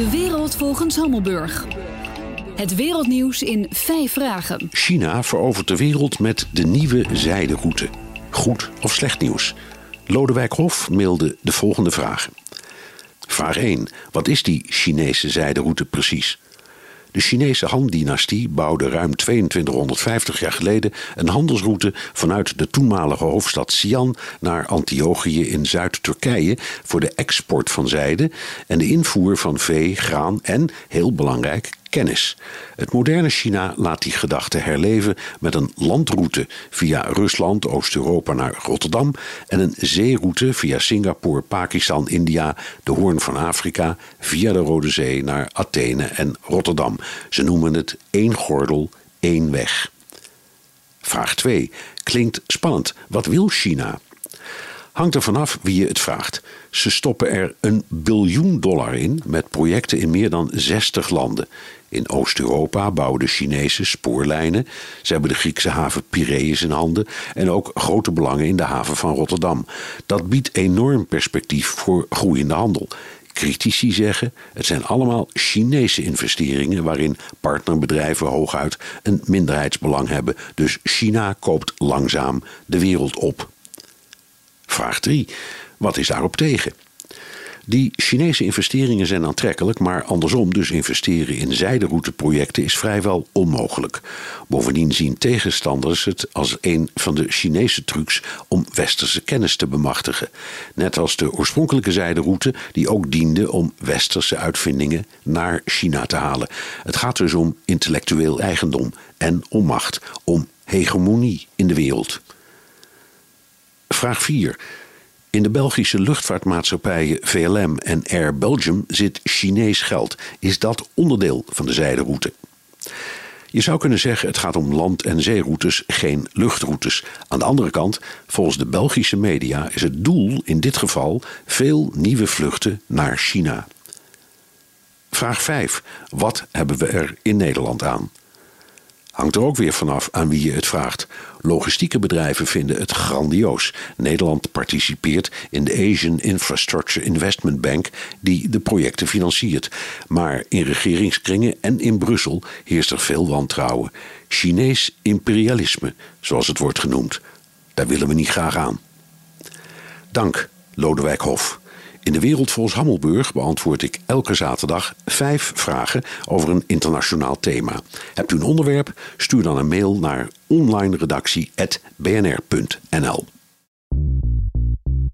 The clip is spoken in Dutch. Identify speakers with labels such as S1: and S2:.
S1: De wereld volgens Hammelburg. Het wereldnieuws in vijf vragen.
S2: China verovert de wereld met de nieuwe zijderoute. Goed of slecht nieuws? Lodewijk Hof mailde de volgende vragen. Vraag 1. Wat is die Chinese zijderoute precies? De Chinese Han-dynastie bouwde ruim 2250 jaar geleden een handelsroute vanuit de toenmalige hoofdstad Xi'an naar Antiochië in Zuid-Turkije voor de export van zijde en de invoer van vee, graan en, heel belangrijk, kennis. Het moderne China laat die gedachte herleven met een landroute via Rusland, Oost-Europa naar Rotterdam en een zeeroute via Singapore, Pakistan, India, de Hoorn van Afrika, via de Rode Zee naar Athene en Rotterdam. Ze noemen het één gordel, één weg. Vraag 2. Klinkt spannend. Wat wil China? Hangt er vanaf wie je het vraagt. Ze stoppen er een biljoen dollar in met projecten in meer dan 60 landen. In Oost-Europa bouwen de Chinese spoorlijnen. Ze hebben de Griekse haven Piraeus in handen en ook grote belangen in de haven van Rotterdam. Dat biedt enorm perspectief voor groeiende handel. Critici zeggen het zijn allemaal Chinese investeringen waarin partnerbedrijven hooguit een minderheidsbelang hebben. Dus China koopt langzaam de wereld op. Vraag 3. Wat is daarop tegen? Die Chinese investeringen zijn aantrekkelijk, maar andersom, dus investeren in zijderouteprojecten is vrijwel onmogelijk. Bovendien zien tegenstanders het als een van de Chinese trucs om westerse kennis te bemachtigen. Net als de oorspronkelijke zijderoute, die ook diende om westerse uitvindingen naar China te halen. Het gaat dus om intellectueel eigendom en om macht, om hegemonie in de wereld. Vraag 4. In de Belgische luchtvaartmaatschappijen VLM en Air Belgium zit Chinees geld. Is dat onderdeel van de zijderoute? Je zou kunnen zeggen het gaat om land- en zeeroutes, geen luchtroutes. Aan de andere kant, volgens de Belgische media is het doel in dit geval veel nieuwe vluchten naar China. Vraag 5. Wat hebben we er in Nederland aan? Hangt er ook weer vanaf aan wie je het vraagt. Logistieke bedrijven vinden het grandioos. Nederland participeert in de Asian Infrastructure Investment Bank, die de projecten financiert. Maar in regeringskringen en in Brussel heerst er veel wantrouwen. Chinees imperialisme, zoals het wordt genoemd. Daar willen we niet graag aan. Dank, Lodewijk Hof. In de Wereld volgens Hammelburg beantwoord ik elke zaterdag vijf vragen over een internationaal thema. Hebt u een onderwerp? Stuur dan een mail naar onlineredactie.bnr.nl.